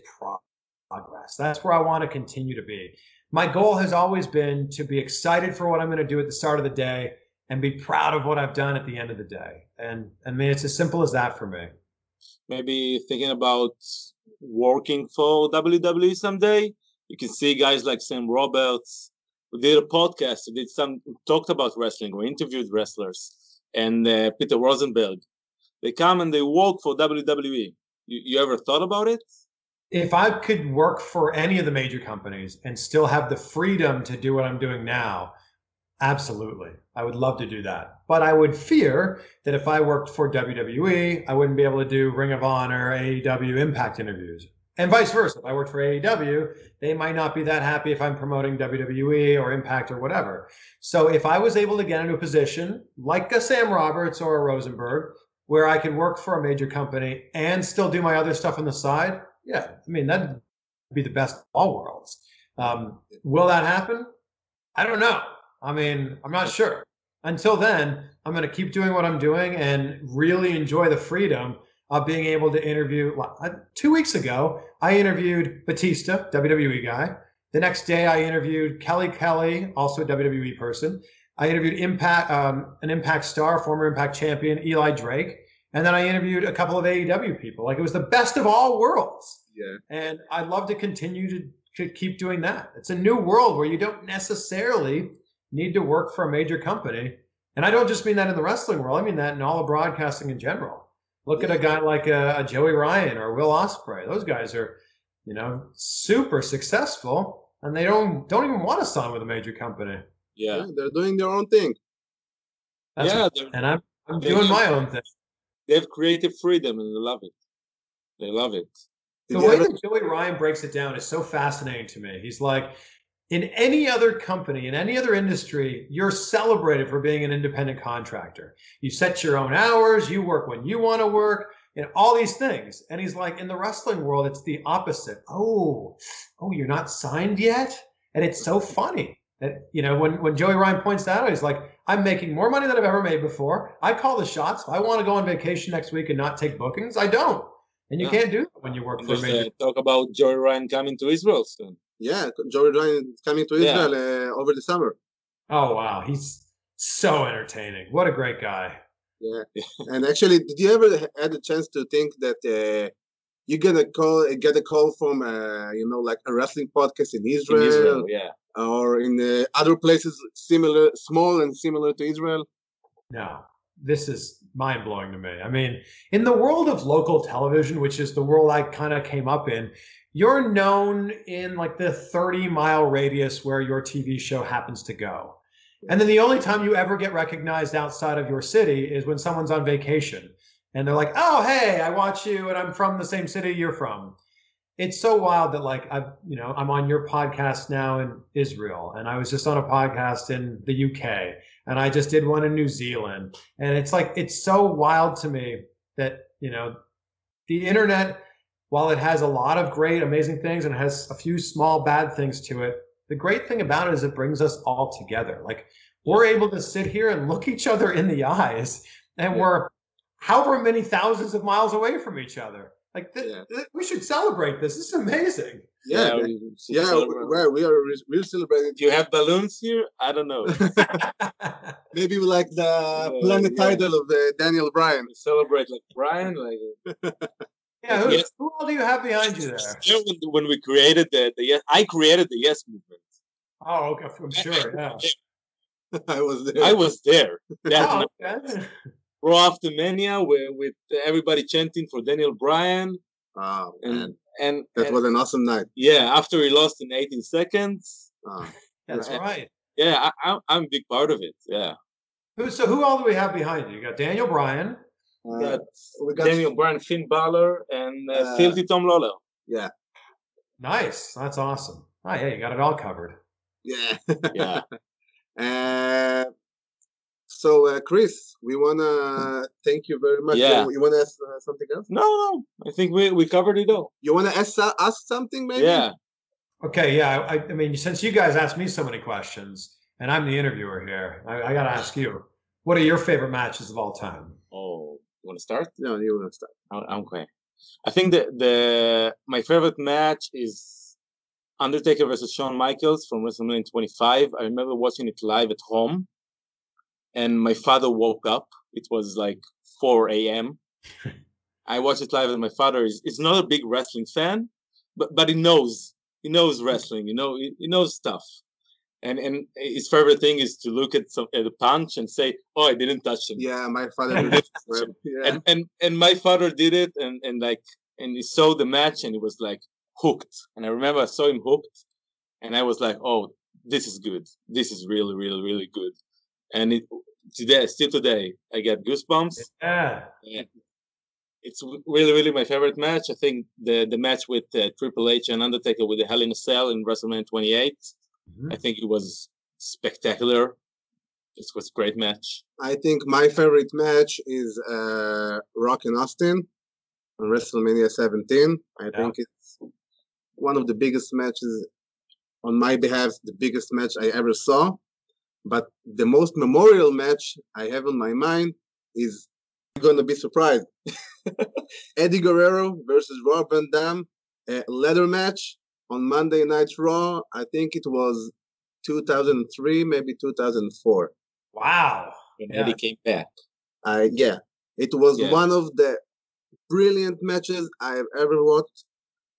progress. That's where I want to continue to be my goal has always been to be excited for what I'm going to do at the start of the day and be proud of what I've done at the end of the day. And I mean, it's as simple as that for me. Maybe thinking about working for WWE someday. You can see guys like Sam Roberts who did a podcast, who did some talked about wrestling or interviewed wrestlers, and uh, Peter Rosenberg. They come and they work for WWE. You, you ever thought about it? If I could work for any of the major companies and still have the freedom to do what I'm doing now, absolutely. I would love to do that. But I would fear that if I worked for WWE, I wouldn't be able to do Ring of Honor, AEW Impact interviews. And vice versa. If I worked for AEW, they might not be that happy if I'm promoting WWE or Impact or whatever. So if I was able to get into a position like a Sam Roberts or a Rosenberg, where I could work for a major company and still do my other stuff on the side, yeah, I mean that'd be the best of all worlds. Um, will that happen? I don't know. I mean, I'm not sure. Until then, I'm going to keep doing what I'm doing and really enjoy the freedom of being able to interview. Two weeks ago, I interviewed Batista, WWE guy. The next day, I interviewed Kelly Kelly, also a WWE person. I interviewed Impact, um, an Impact star, former Impact champion, Eli Drake. And then I interviewed a couple of AEW people. Like it was the best of all worlds. Yeah. And I'd love to continue to, to keep doing that. It's a new world where you don't necessarily need to work for a major company. And I don't just mean that in the wrestling world. I mean that in all of broadcasting in general. Look at a guy like a, a Joey Ryan or Will Ospreay. Those guys are, you know, super successful, and they don't don't even want to sign with a major company. Yeah, yeah they're doing their own thing. That's yeah, and I'm I'm doing my own thing they have creative freedom and they love it. They love it. The way that Joey Ryan breaks it down is so fascinating to me. He's like, in any other company, in any other industry, you're celebrated for being an independent contractor. You set your own hours, you work when you want to work, and all these things. And he's like, in the wrestling world, it's the opposite. Oh, oh, you're not signed yet? And it's so funny that, you know, when, when Joey Ryan points that out, he's like, I'm making more money than I've ever made before. I call the shots. If I want to go on vacation next week and not take bookings, I don't. And you yeah. can't do that when you work for a major. Uh, talk about Joey Ryan coming to Israel soon. Yeah, Joey Ryan coming to Israel yeah. uh, over the summer. Oh wow, he's so entertaining. What a great guy. Yeah, and actually, did you ever had a chance to think that uh, you're gonna call get a call from uh, you know like a wrestling podcast in Israel, In Israel, yeah. or in uh, other places similar, small and similar to Israel. No, this is mind blowing to me. I mean, in the world of local television, which is the world I kind of came up in, you're known in like the 30 mile radius where your TV show happens to go. And then the only time you ever get recognized outside of your city is when someone's on vacation and they're like, "Oh, hey, I watch you and I'm from the same city you're from." It's so wild that like I, you know, I'm on your podcast now in Israel and I was just on a podcast in the UK and I just did one in New Zealand. And it's like it's so wild to me that, you know, the internet while it has a lot of great amazing things and has a few small bad things to it, the great thing about it is it brings us all together. Like we're able to sit here and look each other in the eyes and Yeah. we're however many thousands of miles away from each other. Like th- Yeah. th- we should celebrate this. This is amazing. Yeah, yeah, should yeah celebrate. well, we are we're celebrating. Do you have balloons here? I don't know. Maybe we like the Yeah, planet yeah. title of uh, Daniel Bryan. We celebrate like Brian, like yeah, who, Yes. who all do you have behind you there? When, when we created the, the yes, I created the yes movement. Oh, okay, I'm sure. Yeah. I was there. I was there. That Oh, okay. Raw After Mania, with, with everybody chanting for Daniel Bryan, Oh, and man. and, That and- was an awesome night. yeah, after he lost in 18 seconds, Oh. That's Right. right. yeah, I, I'm I'm a big part of it. Yeah, Who? So who all do we have behind you? You got Daniel Bryan. Uh, Got we got Daniel Bryan, Finn Balor, and uh, Uh, Filthy Tom Lawlor. Nice. That's awesome. Oh yeah, you got it all covered. yeah. Yeah, Uh, so, uh, Chris, we wanna thank you very much. Yeah. You, you wanna ask uh, something else? no, no, I think we we covered it all. You wanna ask uh, ask something maybe? Yeah, Okay, yeah. I, I mean, since you guys asked me so many questions, and I'm the interviewer here, I, I got to ask you, what are your favorite matches of all time? Oh, you want to start? No, you wanna start. I- I'm okay. I think the the my favorite match is Undertaker versus Shawn Michaels from WrestleMania 25. I remember watching it live at home, and my father woke up. It was like 4 a.m. I watched it live, and my father is, is not a big wrestling fan, but but he knows he knows wrestling. You know he, he knows stuff. And and his favorite thing is to look at some at a punch and say, "Oh, I didn't touch him." Yeah, my father. did it yeah. and and and my father did it and and like and he saw the match and he was like hooked and i remember i saw him hooked and i was like oh this is good this is really really really good and it today still today i get goosebumps Yeah. and it's really really my favorite match i think the the match with uh, triple h and undertaker with the hell in a cell in wrestlemania 28 Mhm. i think it was spectacular it was a great match I think my favorite match is uh, Rock and Austin on WrestleMania 17. I Yeah. think it's one of the biggest matches on my behalf, the biggest match I ever saw. But the most memorial match I have on my mind is you're gonna be surprised. Eddie Guerrero versus Rob Van Dam, a leather match on Monday Night Raw. I think it was 2003, maybe 2004. Wow. when Yeah. eddie came back Uh, yeah, it was Yeah. one of the brilliant matches I've ever watched.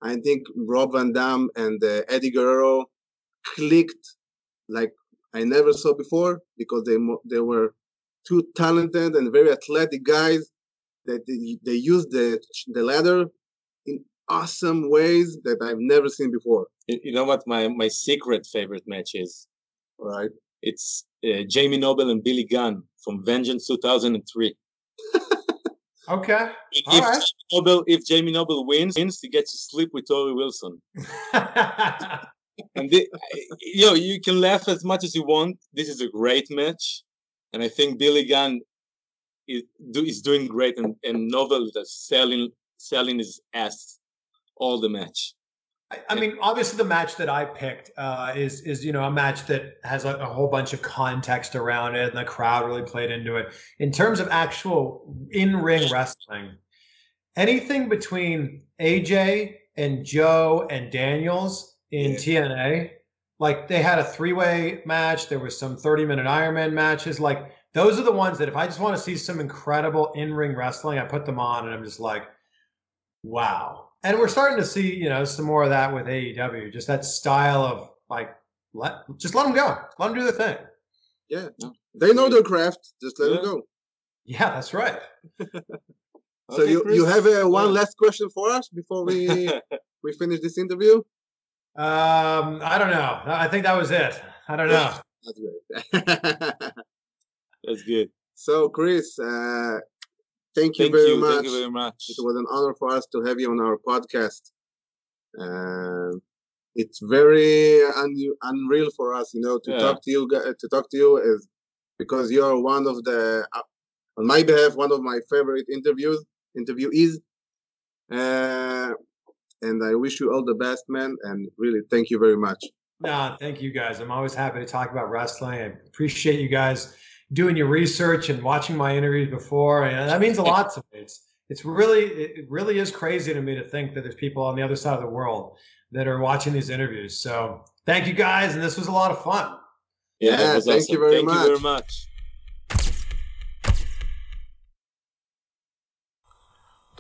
I think Rob Van Dam and uh, Eddie Guerrero clicked like I never saw before because they they were two talented and very athletic guys that they, they used the the ladder in awesome ways that I've never seen before. You, you know what my my secret favorite match is? Right? It's uh, Jamie Noble and Billy Gunn from Vengeance 2003. Okay. If, All right. Jamie Noble, if Jamie Noble wins, wins, he gets to sleep with Torrie Wilson. And the, you know, you can laugh as much as you want. This is a great match, and I think Billy Gunn is, do, is doing great, and, and Noble is selling selling his ass all the match. I- I mean, obviously, the match that I picked uh, is is you know a match that has a, a whole bunch of context around it, and the crowd really played into it. In terms of actual in ring wrestling, anything between AJ and Joe and Daniels in Yeah. TNA, like they had a three way match. There was some thirty minute Ironman matches. Like those are the ones that if I just want to see some incredible in ring wrestling, I put them on, and I'm just like, wow. and we're starting to see, you know, some more of that with AEW. Just that style of like, let just let them go, let them do their thing. Yeah, they know their craft. Just let Yeah. them go. Yeah, that's right. So Okay, you, Chris? you have uh, one Yeah. last question for us before we we finish this interview? Um, I don't know. I think that was it. I don't know. That's great. That's good. so Chris, uh, thank you Thank very you. much. Thank you very much. It was an honor for us to have you on our podcast. Um it's very un- unreal for us, you know, to Yeah. talk to you. To talk to you is because you are one of the, uh, on my behalf, one of my favorite interviews interviewees. Uh, and I wish you all the best, man. And really, thank you very much. No, thank you guys. I'm always happy to talk about wrestling. I appreciate you guys doing your research and watching my interviews before. And that means a lot to me. It's it's really it really is crazy to me to think that there's people on the other side of the world that are watching these interviews. So thank you guys, and this was a lot of fun. Yeah, Yeah, thank awesome. you very thank you very much.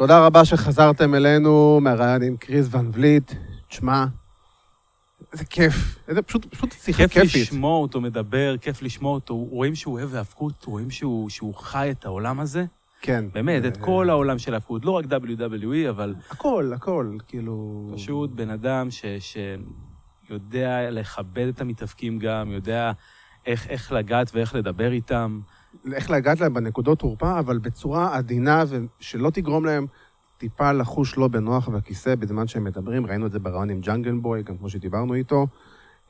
תודה רבה שחזרתם אלינו מהרעיון עם קריס ון וליט. תשמע, איזה כיף. איזה פשוט, פשוט שיחה כיף כיפית. לשמוע אותו מדבר, כיף לשמוע אותו. רואים שהוא אוהב האבקות, רואים שהוא, שהוא חי את העולם הזה. כן. באמת, את אה, כל העולם של האבקות. לא רק WWE, אבל הכל, הכל, כאילו... פשוט בן אדם ש, שיודע לכבד את המתאבקים גם, יודע איך, איך לגעת ואיך לדבר איתם. איך לגעת להם בנקודות תורפה, אבל בצורה עדינה, ושלא תגרום להם טיפה לחוש לא בנוח בכיסא בזמן שהם מדברים. ראינו את זה ברעיון עם ג'אנגל בוי, גם כמו שדיברנו איתו,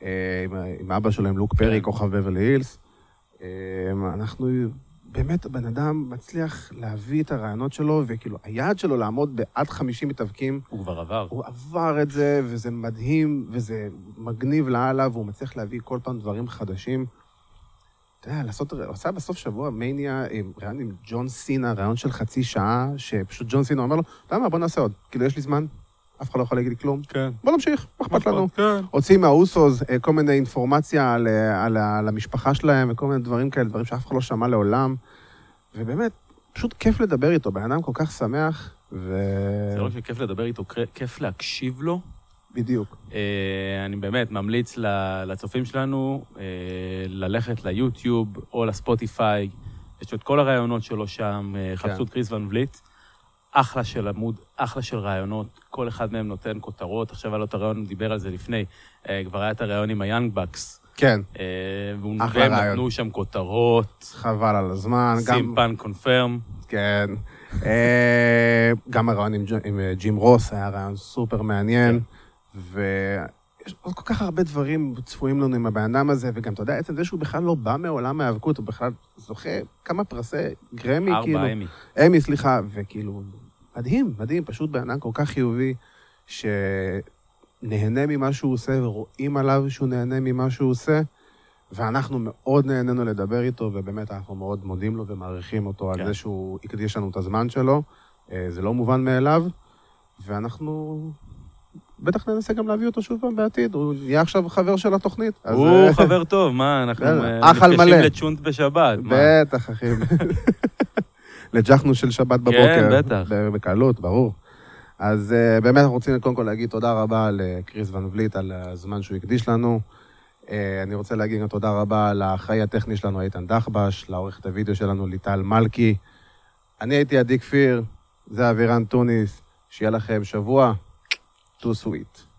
אה, עם, עם אבא שלו, עם לוק פרי, כן. כוכב בברלי הילס. אה, אנחנו, באמת, הבן אדם מצליח להביא את הרעיונות שלו, וכאילו, היעד שלו לעמוד בעד 50 מתאבקים, הוא כבר עבר. הוא עבר את זה, וזה מדהים, וזה מגניב לאללה, והוא מצליח להביא כל פעם דברים חדשים. אתה יודע, לעשות, הוא עשה בסוף שבוע מניה, עם ראיון עם ג'ון סינה, ראיון של חצי שעה, שפשוט ג'ון סינה אומר לו, אתה יודע מה, בוא נעשה עוד. כאילו, יש לי זמן, אף אחד לא יכול להגיד לי כלום. כן. בוא נמשיך, מה אכפת לנו? כן. הוציא מהאוסוס אה, כל מיני אינפורמציה על, אה, על, על המשפחה שלהם וכל מיני דברים כאלה, דברים שאף אחד לא שמע לעולם. ובאמת, פשוט כיף לדבר איתו, בן אדם כל כך שמח, ו... זה לא רק שכיף לדבר איתו, כיף להקשיב לו. בדיוק. אה, אני באמת ממליץ לצופים שלנו אה, ללכת ליוטיוב או לספוטיפיי. יש את כל הרעיונות שלו שם, אה, כן. חפשו את קריס ון וליט. אחלה של עמוד, אחלה של רעיונות, כל אחד מהם נותן כותרות. עכשיו היה לו את הרעיון, הוא דיבר על זה לפני, כבר היה את הרעיון עם היאנג בקס. כן, אחלה והם רעיון. נתנו שם כותרות, חבל על הזמן. סימפן קונפרם. כן. גם הרעיון עם, ג'ים רוס היה רעיון סופר מעניין, ויש עוד כל כך הרבה דברים צפויים לנו עם הבן אדם הזה, וגם, אתה יודע, עצם זה שהוא בכלל לא בא מעולם ההיאבקות, הוא בכלל זוכה כמה פרסי גרמי, כאילו. ארבע אמי. אמי, סליחה, וכאילו, מדהים, מדהים, פשוט בן אדם כל כך חיובי, שנהנה ממה שהוא עושה, ורואים עליו שהוא נהנה ממה שהוא עושה, ואנחנו מאוד נהנינו לדבר איתו, ובאמת אנחנו מאוד מודים לו ומעריכים אותו על כן. זה שהוא הקדיש לנו את הזמן שלו. אה, זה לא מובן מאליו, ואנחנו בטח ננסה גם להביא אותו שוב פעם בעתיד, הוא יהיה עכשיו חבר של התוכנית. הוא אה, חבר טוב, מה, אנחנו אה, נפגשים מלא. לצ'ונט בשבת. בטח, אחי. לג'חנו של שבת בבוקר. כן, בטח. בקלות, ברור. אז uh, באמת אנחנו רוצים קודם כל להגיד תודה רבה לקריס ון וליט על הזמן שהוא הקדיש לנו. Uh, אני רוצה להגיד גם תודה רבה לאחראי הטכני שלנו, איתן דחבש, לעורכת הוידאו שלנו, ליטל מלכי. אני הייתי עדי כפיר, זה אבירן טוניס, שיהיה לכם שבוע too sweet.